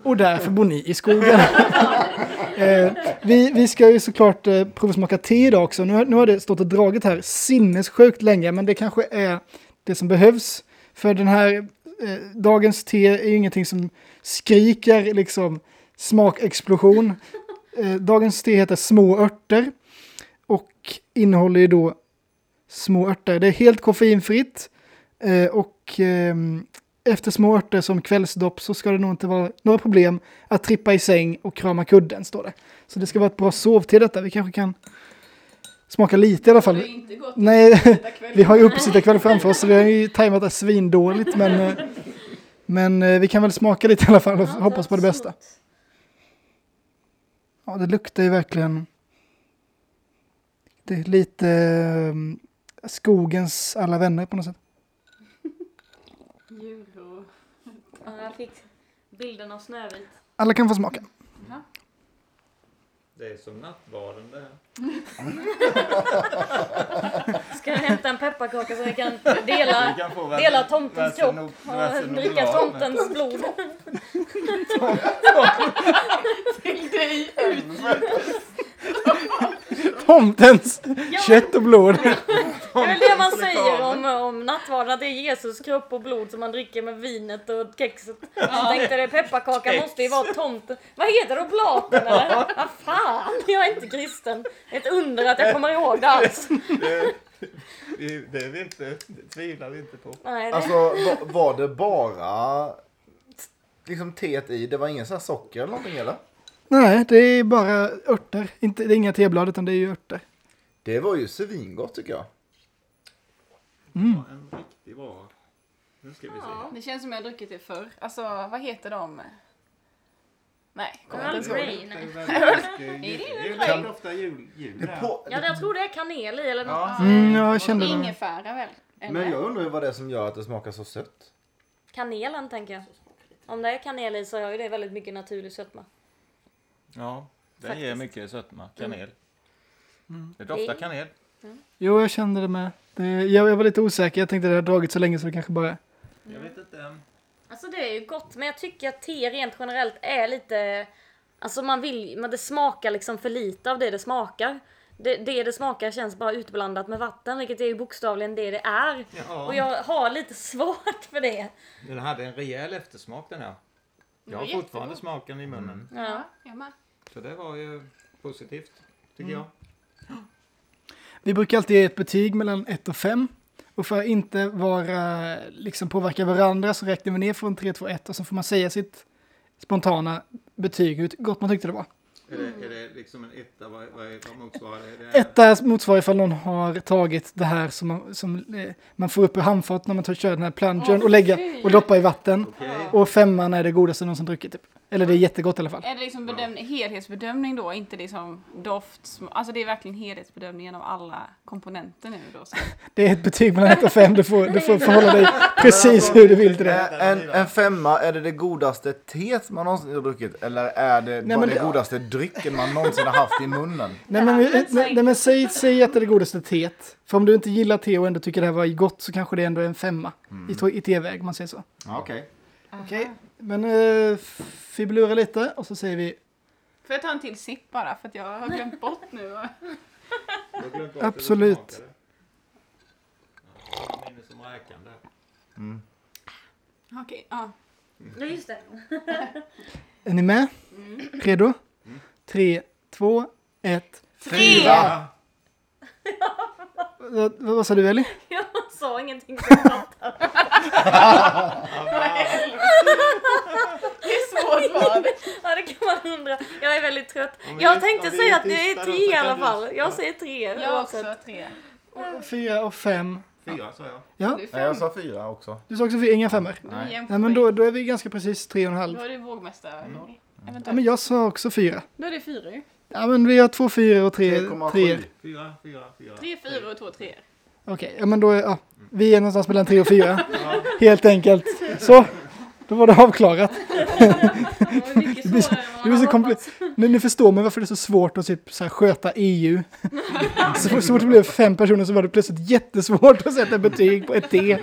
Och därför bor ni i skogen. eh, vi, vi ska ju såklart eh, provsmaka te idag också. Nu, har- nu har det stått och dragit här sinnessjukt länge, men det kanske är det som behövs. För den här eh, dagens te är ju ingenting som skriker liksom smakexplosion. Eh, dagens te heter Små örter och innehåller ju då små örter. Det är helt koffeinfritt eh, och ehm, efter små örter som kvällsdopp så ska det nog inte vara några problem att trippa i säng och krama kudden, står det. Så det ska vara ett bra sovte detta. Vi kanske kan smaka lite i alla fall. Nej, vi har ju uppesittarkväll framför oss så vi har ju tajmat det svindåligt. Men, eh, men eh, vi kan väl smaka lite i alla fall och hoppas på det bästa. Ja, det luktar ju verkligen... Det är lite eh, skogens alla vänner på något sätt.
Jul och...
Ja, jag fick bilden av Snövit.
Alla kan få smaka.
Det är som nattvarden det här.
Ska jag hämta en pepparkaka så vi kan
Vi
dela,
kan få
dela tomtens kropp
versen
och dricka
oral.
tomtens blod?
Till dig ut!
Tomtens kött och blod.
Det är väl det man säger om, om nattvarden, att det är Jesus kropp och blod som man dricker med vinet och kexet. Jag tänkte det, pepparkaka måste ju vara tomten. Vad heter det, oblaten eller? Vad fan, jag är inte kristen. Ett under att jag kommer ihåg det alls.
Det, det, det, är vi inte, det tvivlar vi inte på.
Nej, det,
Alltså var, var det bara liksom teet i? Det var ingen sån här socker eller någonting eller?
Nej, det är bara örter. Inte, det är inga teblad utan det är ju örter.
Det var ju svingott tycker jag.
Mm.
En riktigt bra. Nu ska vi se.
Ja.
Det känns som jag har druckit det förr. Alltså, vad heter de? Nej, kommer inte ens ihåg.
Grey.
Det är. Det ofta jul. jul
Det
ja, jag tror det är kanel i eller något.
Ja.
Mm, ja, jag kände det.
Ingefära väl? Eller?
men jag undrar vad det är som gör att det smakar så sött.
Kanelen tänker jag. Om det är kanel i så har ju det väldigt mycket naturlig sötma.
Ja, det
Faktiskt.
ger mycket sötma. Kanel. Det doftar
Det-
kanel.
Jo, jag kände det med. Det, jag, jag var lite osäker. Jag tänkte det har dragit så länge så det kanske bara...
Jag vet inte.
Alltså det är ju gott, men jag tycker att te rent generellt är lite... Alltså man vill men det smakar liksom för lite av det det smakar. det, det det smakar känns bara utblandat med vatten, vilket är ju bokstavligen det det är.
Ja.
Och jag har lite svårt för det.
Den hade en rejäl eftersmak den här. Jag har
var
fortfarande smaken i munnen.
Ja.
jag med.
Så det var ju positivt, tycker jag.
Vi brukar alltid ge ett betyg mellan 1 och 5. Och för att inte vara, liksom påverka varandra så räknar vi ner från 3, 2, 1 och så får man säga sitt spontana betyg, hur gott man tyckte det var.
Är, det, är det liksom en etta? Vad, vad, är, vad motsvarar det?
Etta motsvarar ifall någon har tagit det här som man, som, eh, man får upp ur handfat när man tar, kör den här plungern
Åh,
och lägga och doppa i vatten.
Okej.
Och femman är det godaste någon som druckit typ. Eller det är jättegott i alla fall.
Är det liksom bedömning, helhetsbedömning då, inte liksom doft, sm- alltså det är verkligen helhetsbedömningen av alla komponenter nu då. Så.
Det är ett betyg mellan 1 och 5. Du får, du får förhålla dig precis hur du vill till det.
En, en femma, är det det godaste teet man någonsin har druckit? Eller är det bara
men
det godaste drycken man någonsin har haft i munnen?
Nej men, nej, nej, men säg, säg att det är det godaste teet. För om du inte gillar te och ändå tycker det här var gott så kanske det ändå är en femma i, to- i teväg om man säger så.
Okej.
Okej, men uh, fibulera lite och så säger vi
Får jag ta en till sipp bara för att jag har glömt bort nu.
Har glömt bort hur det
Absolut.
smakade. Ja, minne som räkande.
Okej, ja.
Ja, just det.
Är ni med? Redo? Tre, två, ett.
Fyra!
Vad, vad sa du Ellie?
Sa ingenting. för jag pratade.
Det är svårt det.
Ja, det kan man undra. Jag är väldigt trött.
Om vi-
Jag
om
tänkte
vi
säga
är
att det är
då
tre
så
i
kan
alla
du-
fall. Jag säger tre
Jag
oavsett.
också tre.
Fyra och fem.
Fyra sa jag.
Ja,
Du är
Nej, jag sa fyra också.
du sa också fyra, inga femmor.
Du är jämnt
Nej men då, då är vi ganska precis tre och en
Då
halv.
är det vågmästarroll.
Ja,
Eventuellt.
men jag sa också fyra.
Då är det fyra ju.
Ja men vi har två fyra och tre
3,7.
treor.
Fyra, fyra, fyra.
Tre fyra och två treor.
Okej, ja men då är, ja, vi är någonstans mellan tre och fyra. Helt enkelt. Så, då var det avklarat.
Det
blir så- det blir så
hade
kompli-
hoppats.
Nu, nu förstår man varför det är så svårt att typ, så här, sköta EU. så, fort- så fort det blev fem personer så var det plötsligt jättesvårt att sätta betyg på ett T.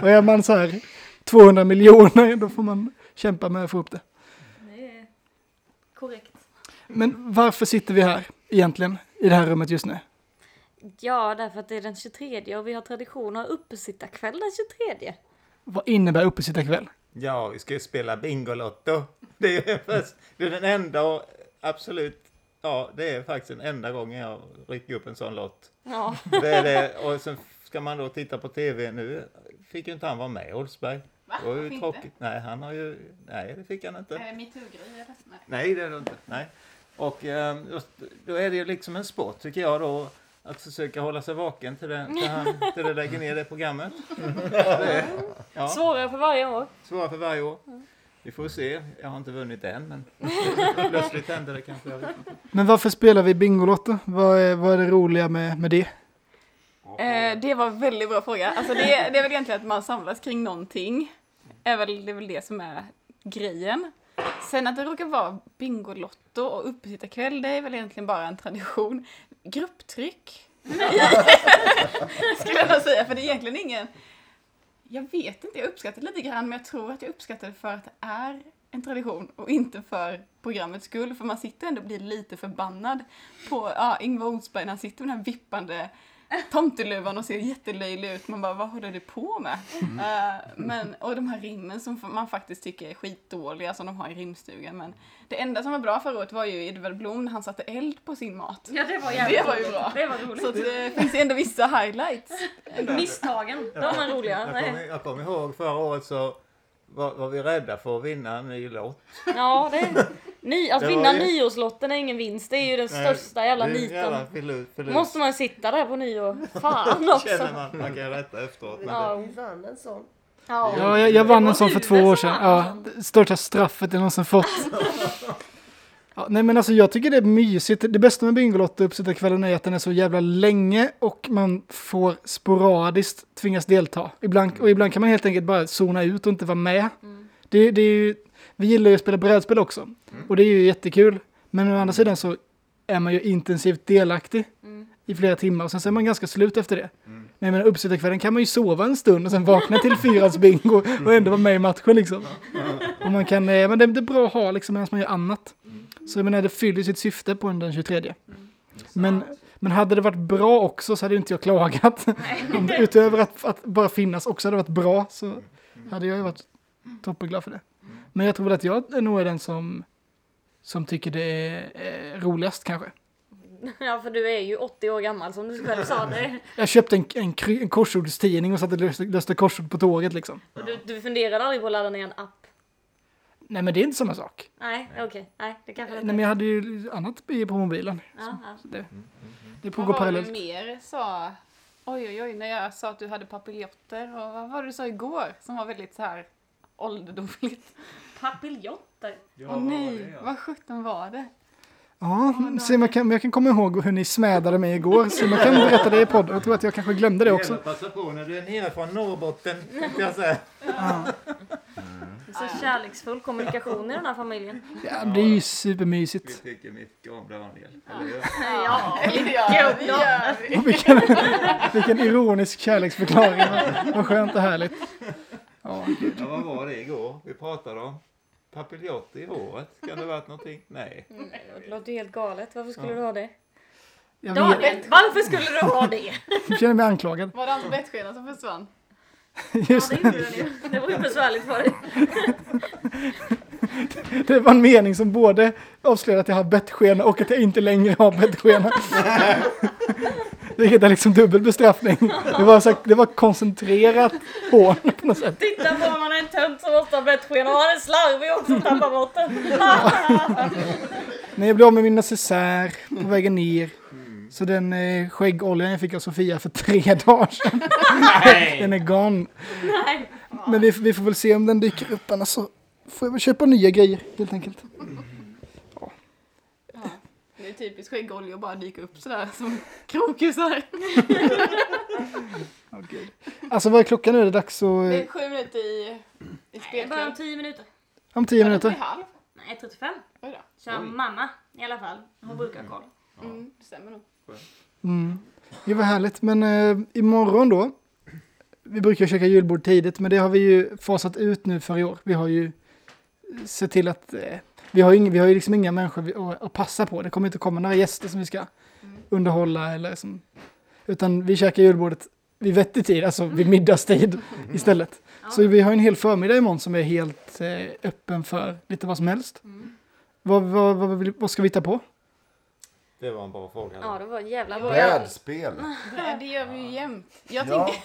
Och är man så här 200 miljoner då får man kämpa med att få upp det.
Det är korrekt.
Men varför sitter vi här egentligen i det här rummet just nu?
Ja, därför att det är den 23 och vi har tradition att ha uppesittarkväll den 23.
Vad innebär uppesittarkväll?
Ja, vi ska ju spela Bingolotto. Det är först, det är den enda och absolut, ja, det är faktiskt den enda gången jag rycker upp en sån lott.
Ja,
Det är det, och sen ska man då titta på tv. Nu fick ju inte han vara med, Oldsberg.
Va?
Det var ju tråkigt. Nej, han har ju, nej det fick han inte.
Är det metoo-grej eller? Nej.
Nej, det är det inte. Nej. Och eh, just, då är det ju liksom en sport tycker jag då. Att försöka hålla sig vaken till det, till han, till det lägger ner det programmet. Det ja,
svårare för varje år.
svårare för varje år. Vi får se. Jag har inte vunnit än, men plötsligt händer det kanske.
Men varför spelar vi Bingolotto? Vad är, vad är det roliga med, med det?
Eh, det var en väldigt bra fråga. Alltså det, det är väl egentligen att man samlas kring någonting. Är väl, det är väl det som är grejen. Sen att det råkar vara Bingolotto och uppesittarkväll, det är väl egentligen bara en tradition. Grupptryck. Skulle jag nog säga, för det är egentligen ingen... Jag vet inte, jag uppskattar det lite grann, men jag tror att jag uppskattar det för att det är en tradition och inte för programmets skull. För man sitter ändå och blir lite förbannad på ja, Ingvar Oldsberg när han sitter med den här vippande tomteluvan och ser jättelöjlig ut. Man bara, vad håller du på med? Eh, men, och de här rimmen som man faktiskt tycker är skitdåliga som de har i rimstugan. Men det enda som var bra förra året var ju Edvard Blom när han satte eld på sin mat.
Ja, det var
Det var ju bra.
Det var roligt.
Så att det finns ju ändå vissa highlights.
Misstagen, de var roliga.
Jag kommer, jag kommer ihåg förra året så var, var vi rädda för att vinna en ny lott.
Ja, det... Ny, att
Det
vinna
ju-
nyårslotten är ingen vinst. Det är ju den största jävla
är en
niten.
jävla förlust. förlust.
Måste man sitta där på nyår? Fan
Känner
också.
man, man kan rätta efteråt. Men
Ja.
det,
vann en sån.
Ja,
Ja, jag, jag vann en sån för två år sedan. Ja, största straffet jag någonsin fått. Ja, nej men alltså jag tycker det är mysigt. Det bästa med Bingolotto uppsittarkvällen är att den är så jävla länge och man får sporadiskt tvingas delta. Ibland, och ibland kan man helt enkelt bara zona ut och inte vara med. Det, det är ju, vi gillar ju att spela brädspel också och det är ju jättekul. Men å andra sidan så är man ju intensivt delaktig i flera timmar och sen så är man ganska slut efter det. Men jag menar uppsittarkvällen kan man ju sova en stund och sen vakna till fyrans bingo och ändå vara med i matchen liksom. Och man kan, eh, men det, det är bra att ha liksom medan man gör annat. Så jag menar det fyller sitt syfte på den 23. Men, Men hade det varit bra också så hade inte jag klagat. Det, utöver att, att bara finnas också hade varit bra så hade jag ju varit toppenglad för det. Men jag tror väl att jag nog är den som, som tycker det är eh, roligast kanske.
Ja, för du är ju 80 år gammal som du själv sa. Det.
Jag köpte en, en, en korsordstidning och satt och löste, löste korsord på tåget liksom.
Och Du, du funderade aldrig på att ladda ner en app?
Nej men det är inte samma sak.
Nej, okej. Nej, det kanske
Nej
inte
men jag hade ju annat på mobilen.
Ja.
Så det, det
Vad
pågår
var det
parallellt.
mer sa? Oj, oj, oj, när jag sa att du hade papiljotter. Och vad var det du sa igår som var väldigt så här ålderdomligt?
Papiljotter.
Åh nej, vad sjutton var det?
Ja, Simon kan, jag kan komma ihåg hur ni smädade mig igår. Simon kan berätta det i podden. Jag tror att jag kanske glömde det också.
Passa på när du är nere från Norrbotten, tänkte jag säga.
Så kärleksfull kommunikation i den här familjen.
Ja, det är ju
Vi
supermysigt.
tycker mycket om Daniel, eller hur?
Ja,
det gör vi. Gör vi.
Vilken, vilken ironisk kärleksförklaring. Vad- Vad skönt och härligt. Ja.
Ja, vad var det igår vi pratade om? Papiljotter i håret? Kan det ha varit någonting? Nej.
det låter ju helt galet. Varför skulle du ha det?
Jag
Daniel,
vet,
varför skulle du ha det?
jag känner mig anklagad.
Var det hans bettskena som försvann?
Just
Ja, det gjorde den ju. Det var ju besvärligt för dig.
Det var en mening som både avslöjade att jag har bettskena och att jag inte längre har bettskena. Vilket är liksom dubbel bestraffning. Det var, så, det var koncentrerat hån på något sätt.
Titta på man är en tönt ha bettskena och han är slarvig också och tappar bort den.
När jag blev av med min necessär på vägen ner. Så den eh, skäggoljan jag fick av Sofia för tre dagar sedan. den är gone.
Nej.
Men vi, vi får väl se om den dyker upp annars så får jag väl köpa nya grejer helt enkelt.
Det är typiskt skäggolja att bara dyka upp sådär som krokusar.
Gud. Alltså vad är klockan nu? Är det dags att...
Det är
eh,
sju minuter i, i
är bara
spelkväll.
om 10 minuter.
Om tio minuter?
halv?
Nej, 35.
Oj då.
Så
Oj.
mamma i alla fall. Hon brukar ha koll.
Mm, det stämmer nog.
Mm. Det var härligt. Men eh, imorgon då. Vi brukar käka julbord tidigt, men det har vi ju fasat ut nu för i år. Vi har ju sett till att eh, vi har ju, ing, vi har ju liksom inga människor att, att passa på. Det kommer inte komma några gäster som vi ska underhålla eller som, utan vi käkar julbordet vid vettig tid, alltså vid middagstid istället. Så vi har en hel förmiddag imorgon som är helt eh, öppen för lite vad som helst. Vad, vad, vad, vill- vad ska vi hitta på?
Det var en bra fråga.
Ja, det var en jävla bra.
Brädspel.
Det, det gör vi ju jämt. Jag,
Ja.
tänker,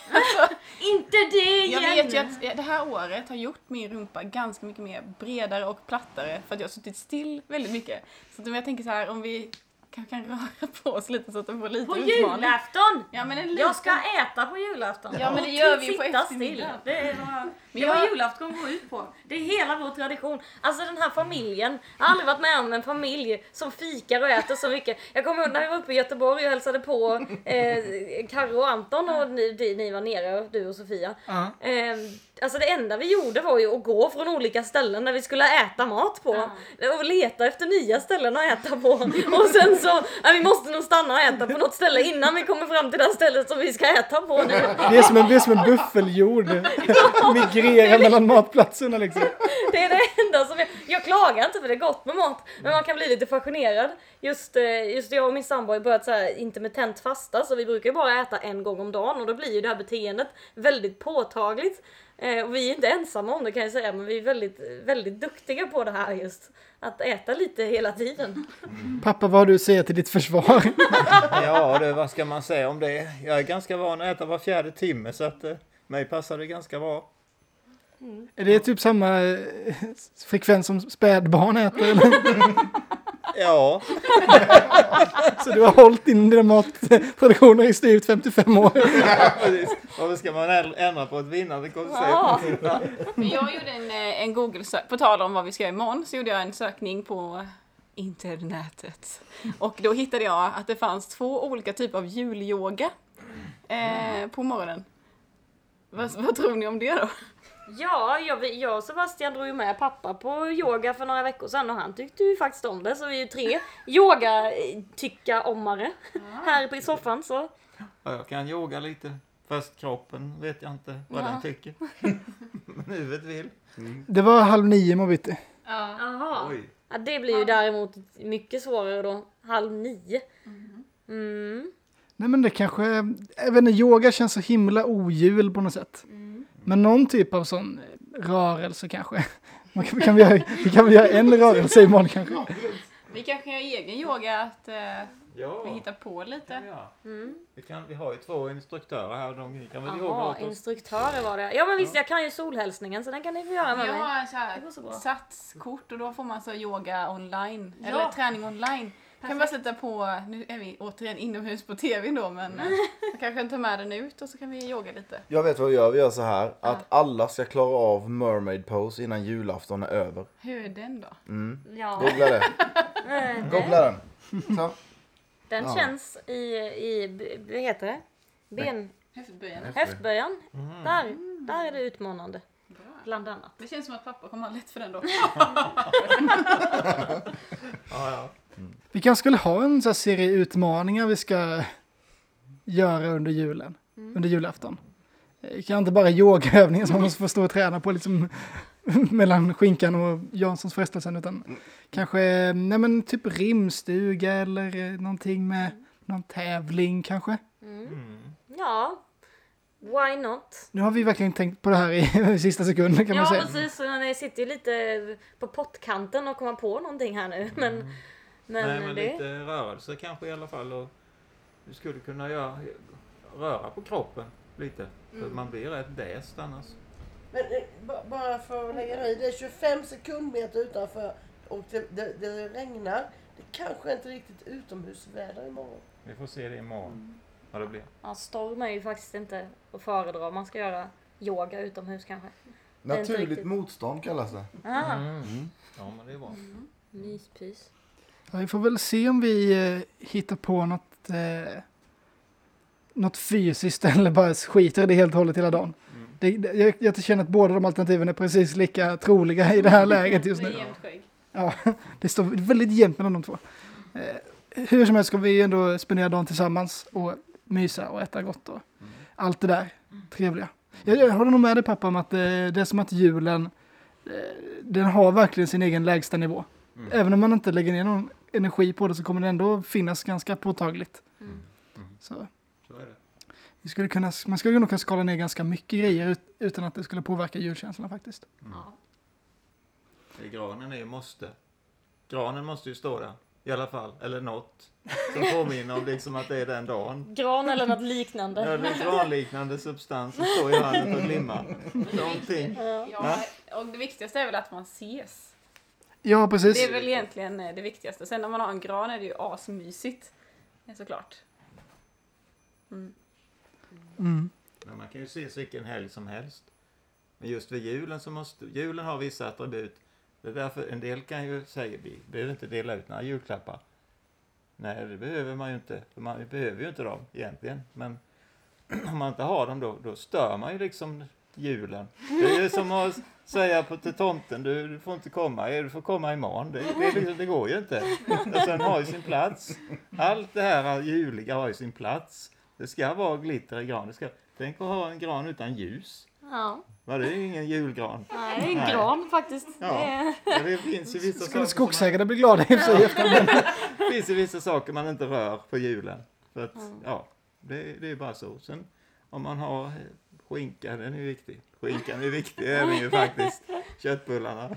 Inte det
jag
igen!
vet ju att det här året har gjort min rumpa ganska mycket mer bredare och plattare för att jag har suttit still väldigt mycket. Så att om jag tänker så här om vi kanske kan röra på oss lite så att de får lite
På
utmaning.
julafton!
Ja men en liten...
Jag ska äta på julafton.
Ja, men det gör vi ju på eftermiddagen.
Det är vad,
jag-
julafton går ut på. Det är hela vår tradition. Alltså den här familjen. Jag har aldrig varit med om en familj som fikar och äter så mycket. Jag kommer ihåg när vi var uppe i Göteborg och hälsade på eh, Karo och Anton och ni, ni, var nere, du och Sofia.
Ja.
Eh, alltså det enda vi gjorde var ju att gå från olika ställen där vi skulle äta mat på. Och leta efter nya ställen att äta på. Och sen så, ja, vi måste nog stanna och äta på något ställe innan vi kommer fram till det stället som vi ska äta på nu.
Det är som en, det är som en buffeljord. Migrera mellan matplatserna liksom.
Det är det enda som jag, jag klagar inte för det är gott med mat. Men man kan bli lite fascinerad. Just, eh, just jag och min sambo har börjat så här intermittent fasta så vi brukar ju bara äta en gång om dagen och då blir ju det här beteendet väldigt påtagligt. Eh, och vi är inte ensamma om det kan jag säga men vi är väldigt, väldigt duktiga på det här just. Att äta lite hela tiden.
Pappa, vad har du att säga till ditt försvar?
Ja, det, vad ska man säga om det? Jag är ganska van att äta var fjärde timme så att eh, mig passar det ganska bra.
Är det typ samma eh, frekvens som spädbarn äter?
Ja,
Så du har hållit in dina mattraditioner i styvt 55 år?
precis. Varför ska man ändra på ett vinnande koncept?
Ja.
Men jag gjorde en, eh, en Google-sök, på tal om vad vi ska göra imorgon, så gjorde jag en sökning på internetet. Och då hittade jag att det fanns två olika typer av julyoga eh, på morgonen. Vad, vad tror ni om det då?
Ja, jag, jag och Sebastian drog ju med pappa på yoga för några veckor sedan och han tyckte ju faktiskt om det. Så vi är ju tre yoga-tycka-ommare här i soffan. Så.
Ja, jag kan yoga lite. Fast kroppen vet jag inte vad
Ja.
den tycker. Men huvudet vill.
Det var halv nio morgon bitti.
Jaha.
Oj.
Ja, det blir ju däremot mycket svårare då. Halv nio. Mm.
Nej men det kanske, inte, yoga känns så himla ojul på något sätt.
Mm.
Men någon typ av sån rörelse kanske. Man kan, kan vi, göra, vi kan väl göra en rörelse imorgon kanske.
Vi kanske kan göra egen yoga, att eh,
Ja,
vi hittar på lite.
ja.
Mm.
Vi, kan, vi har ju två instruktörer här. De kan väl yoga
Jaha,
åt oss.
instruktörer var det. Ja men visst, jag kan ju solhälsningen så den kan ni få göra med
Jag
mig.
har så satskort och då får man så yoga online,
Ja.
eller träning online. Kan bara sätta på, nu är vi återigen inomhus på tv då men jag kanske kan ta med den ut och så kan vi yoga lite.
Jag vet vad vi gör. Vi gör så här. Att alla ska klara av mermaid pose innan julafton är över.
Hur är den då?
Mm.
Ja,
Googla det. Googla den. Så.
den
Ja.
känns i, i, vad heter det? Ben,
Höftböjarna.
höftböjan.
Mm.
Där, där är det utmanande.
Bra.
Bland annat.
Det känns som att pappa kommer ha lätt för den då.
Ja, ja.
Vi kanske skulle ha en sån här serie utmaningar vi ska göra under julen. Under julafton. Det kan inte bara yogaövningar som man måste få stå och träna på liksom mellan skinkan och Janssons frestelsen utan kanske nej men typ rimstuga eller eh, någonting med någon tävling kanske.
Mm.
Ja, why not?
Nu har vi verkligen tänkt på det här i sista sekunden kan man
Ja
säga.
precis, så ni sitter ju lite på pottkanten och kommer på någonting här nu. Men, men,
Nej, men
det...
lite rörelse kanske i alla fall. Och du skulle kunna göra, röra på kroppen lite. För man blir rätt däst annars.
Men eh, ba- bara för att lägga i, det är 25 sekundmeter utanför och det, det, det regnar. Det kanske inte är riktigt utomhusväder imorgon.
Vi får se det imorgon. Vad det blir.
Ja, storm är ju faktiskt inte att föredra om man ska göra yoga utomhus kanske.
Naturligt motstånd kallas det.
Ah,
Mm. Ja, men det är bra.
myspys.
Vi får väl se om vi eh, hittar på något, eh, något fysiskt eller bara skiter i det helt och hållet hela dagen.
Mm.
Det, det, jag, jag känner att båda de alternativen är precis lika troliga i det här läget just
Det
nu.
är jämnt skägg.
Ja, det står väldigt jämnt mellan de två. Eh, hur som helst ska vi ändå spendera dagen tillsammans och mysa och äta gott och allt det där trevliga. Jag, jag håller nog med dig pappa om att eh, det är som att julen, eh, den har verkligen sin egen lägsta nivå.
Mm.
Även om man inte lägger ner någon energi på det så kommer det ändå finnas ganska påtagligt.
Mm.
Så
Så är det.
vi skulle kunna, man skulle nog kunna skala ner ganska mycket grejer ut, utan att det skulle påverka julkänslan faktiskt.
Ja.
Det är Granen är ju måste. Granen måste ju stå där. I alla fall. Eller något. Som påminner om liksom att det är den dagen.
Gran eller något liknande.
Ja, det granliknande substans som står i hörnet och glimmar. Någonting.
Ja, och det viktigaste är väl att man ses.
Ja, precis.
Det är väl egentligen eh, det viktigaste. Sen när man har en gran är det ju asmysigt. Ja, Såklart.
Mm.
Men man kan ju ses vilken helg som helst. Men just vid julen så måste... Julen har vissa attribut. Det är därför en del kan ju säga vi behöver inte dela ut några julklappar. Nej, det behöver man ju inte. För man behöver ju inte dem egentligen. Men om man inte har dem då, då stör man ju liksom julen. Det är ju som att säga på, till tomten, du, du får inte komma, du får komma imorgon. Det, det, liksom, det går ju inte. Och sen har ju sin plats. Allt det här juliga har ju sin plats. Det ska vara glitter i gran. Det ska, tänk att ha en gran utan ljus.
Ja.
Va, det är ju ingen julgran.
Nej, det är en
Nej.
gran faktiskt.
Ja.
Det.
Ja, det finns ju vissa
Skulle
saker, som man,
skogsägarna bli glada i sig
det finns ju vissa saker man inte rör på julen. För att, ja, det, det är bara så. Sen om man har eh, skinka, den är viktig. Skinkan är viktig, det är den ju faktiskt. Köttbullarna.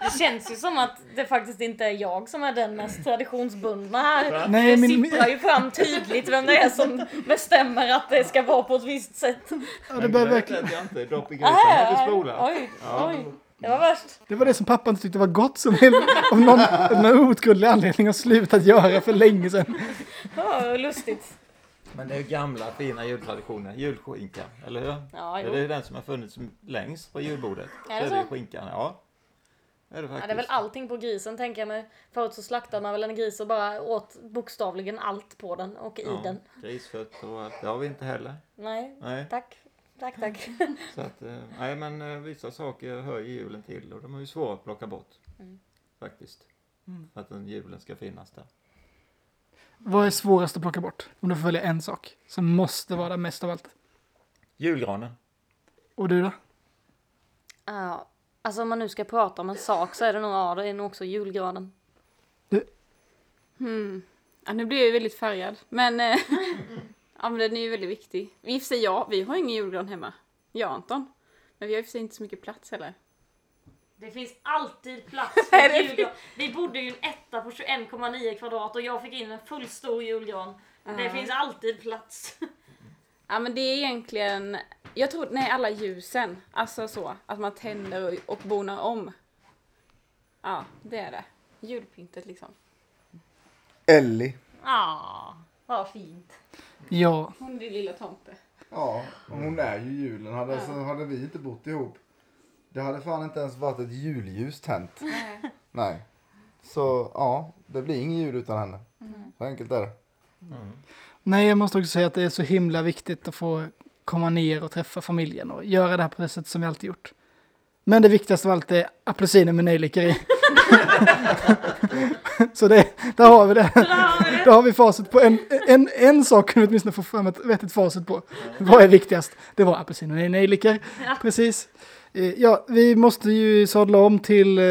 Det känns ju som att det faktiskt inte är jag som är den mest traditionsbundna här.
Nej,
det
min-
sipprar ju fram tydligt vem det är som bestämmer att det ska vara på ett visst sätt.
ja, det,
Men det
verkligen,
jag inte. Dopp i grisen har inte spolat.
Oj,
Ja,
oj. Det var värst.
det var det som pappa inte tyckte var gott som av någon, av någon outgrundlig anledning har slutat göra för länge sedan.
Ja, lustigt.
Men det är ju gamla fina jultraditioner. Julskinkan, eller hur?
Ja,
det
jo.
är ju den som har funnits längst på julbordet.
Är det
så är det skinkan, ja. Det är det
Ja,
faktiskt.
det är väl allting på grisen tänker jag mig. Förut så slaktade man väl en gris och bara åt bokstavligen allt på den och i
Ja,
den.
Grisfötter och allt. Det har vi inte heller.
Nej,
Nej.
tack. Tack, tack.
Så att, eh, nej men eh, vissa saker hör ju julen till och de är ju svåra att plocka bort.
Mm.
Faktiskt. För att den julen ska finnas där.
Vad är svårast att plocka bort? Om du får välja en sak som måste vara där mest av allt.
Julgranen.
Och du då?
Ja, alltså om man nu ska prata om en sak så är det nog, ja, det är nog också julgranen.
Hmm. Ja, nu blir jag ju väldigt färgad. Men, eh, ja, men den är ju väldigt viktig. I och för sig, ja, vi har ingen julgran hemma. Jag och Anton. Men vi har i och för sig inte så mycket plats heller.
Det finns alltid plats för
det
julgran. Vi bodde ju i en etta på 21,9 kvadrat och jag fick in en full stor julgran. Det
Ja.
finns alltid plats.
Ja men det är egentligen, jag tror, nej alla ljusen. Alltså så, att man tänder och, och bonar om. Ja, det är det. Julpyntet liksom.
Ellie.
Ja, vad fint.
Ja,
Hon är din lilla tomte.
Ja, hon är ju julen. Hade, så hade vi inte bott ihop. Det hade fan inte ens varit ett julljus tänt. Nej. Så ja, det blir ingen jul utan henne. Så enkelt är det.
nej jag måste också säga att det är så himla viktigt att få komma ner och träffa familjen och göra det här på det sätt som vi alltid gjort. Men det viktigaste av allt är apelsiner med nejlikor i. så det, där har vi det. Då har vi facit på en, en, en sak kunde vi åtminstone få fram ett vettigt facit på. Vad är viktigast? Det var apelsiner med nejlikor. Precis. Eh, Ja, vi måste ju sadla om till eh,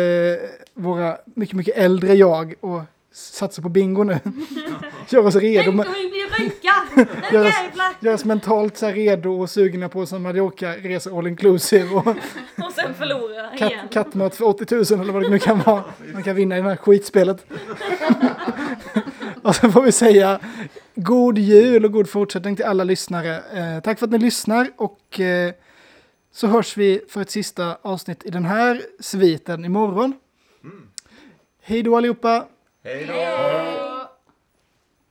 våra mycket, mycket äldre jag och satsa på bingo nu. Gör oss redo.
Tänk om vi blir rika! Nu
Gör oss,
jävlar!
gör oss mentalt så här redo och sugna på som Mallorca-resor all inclusive och
Och sen förlora igen.
katt, kattmat för 80 000 eller vad det nu kan vara. Man kan vinna i det här skitspelet. och så får vi säga god jul och god fortsättning till alla lyssnare. Eh, tack för att ni lyssnar och eh, så hörs vi för ett sista avsnitt i den här sviten imorgon. Hej då allihopa!
Hej då!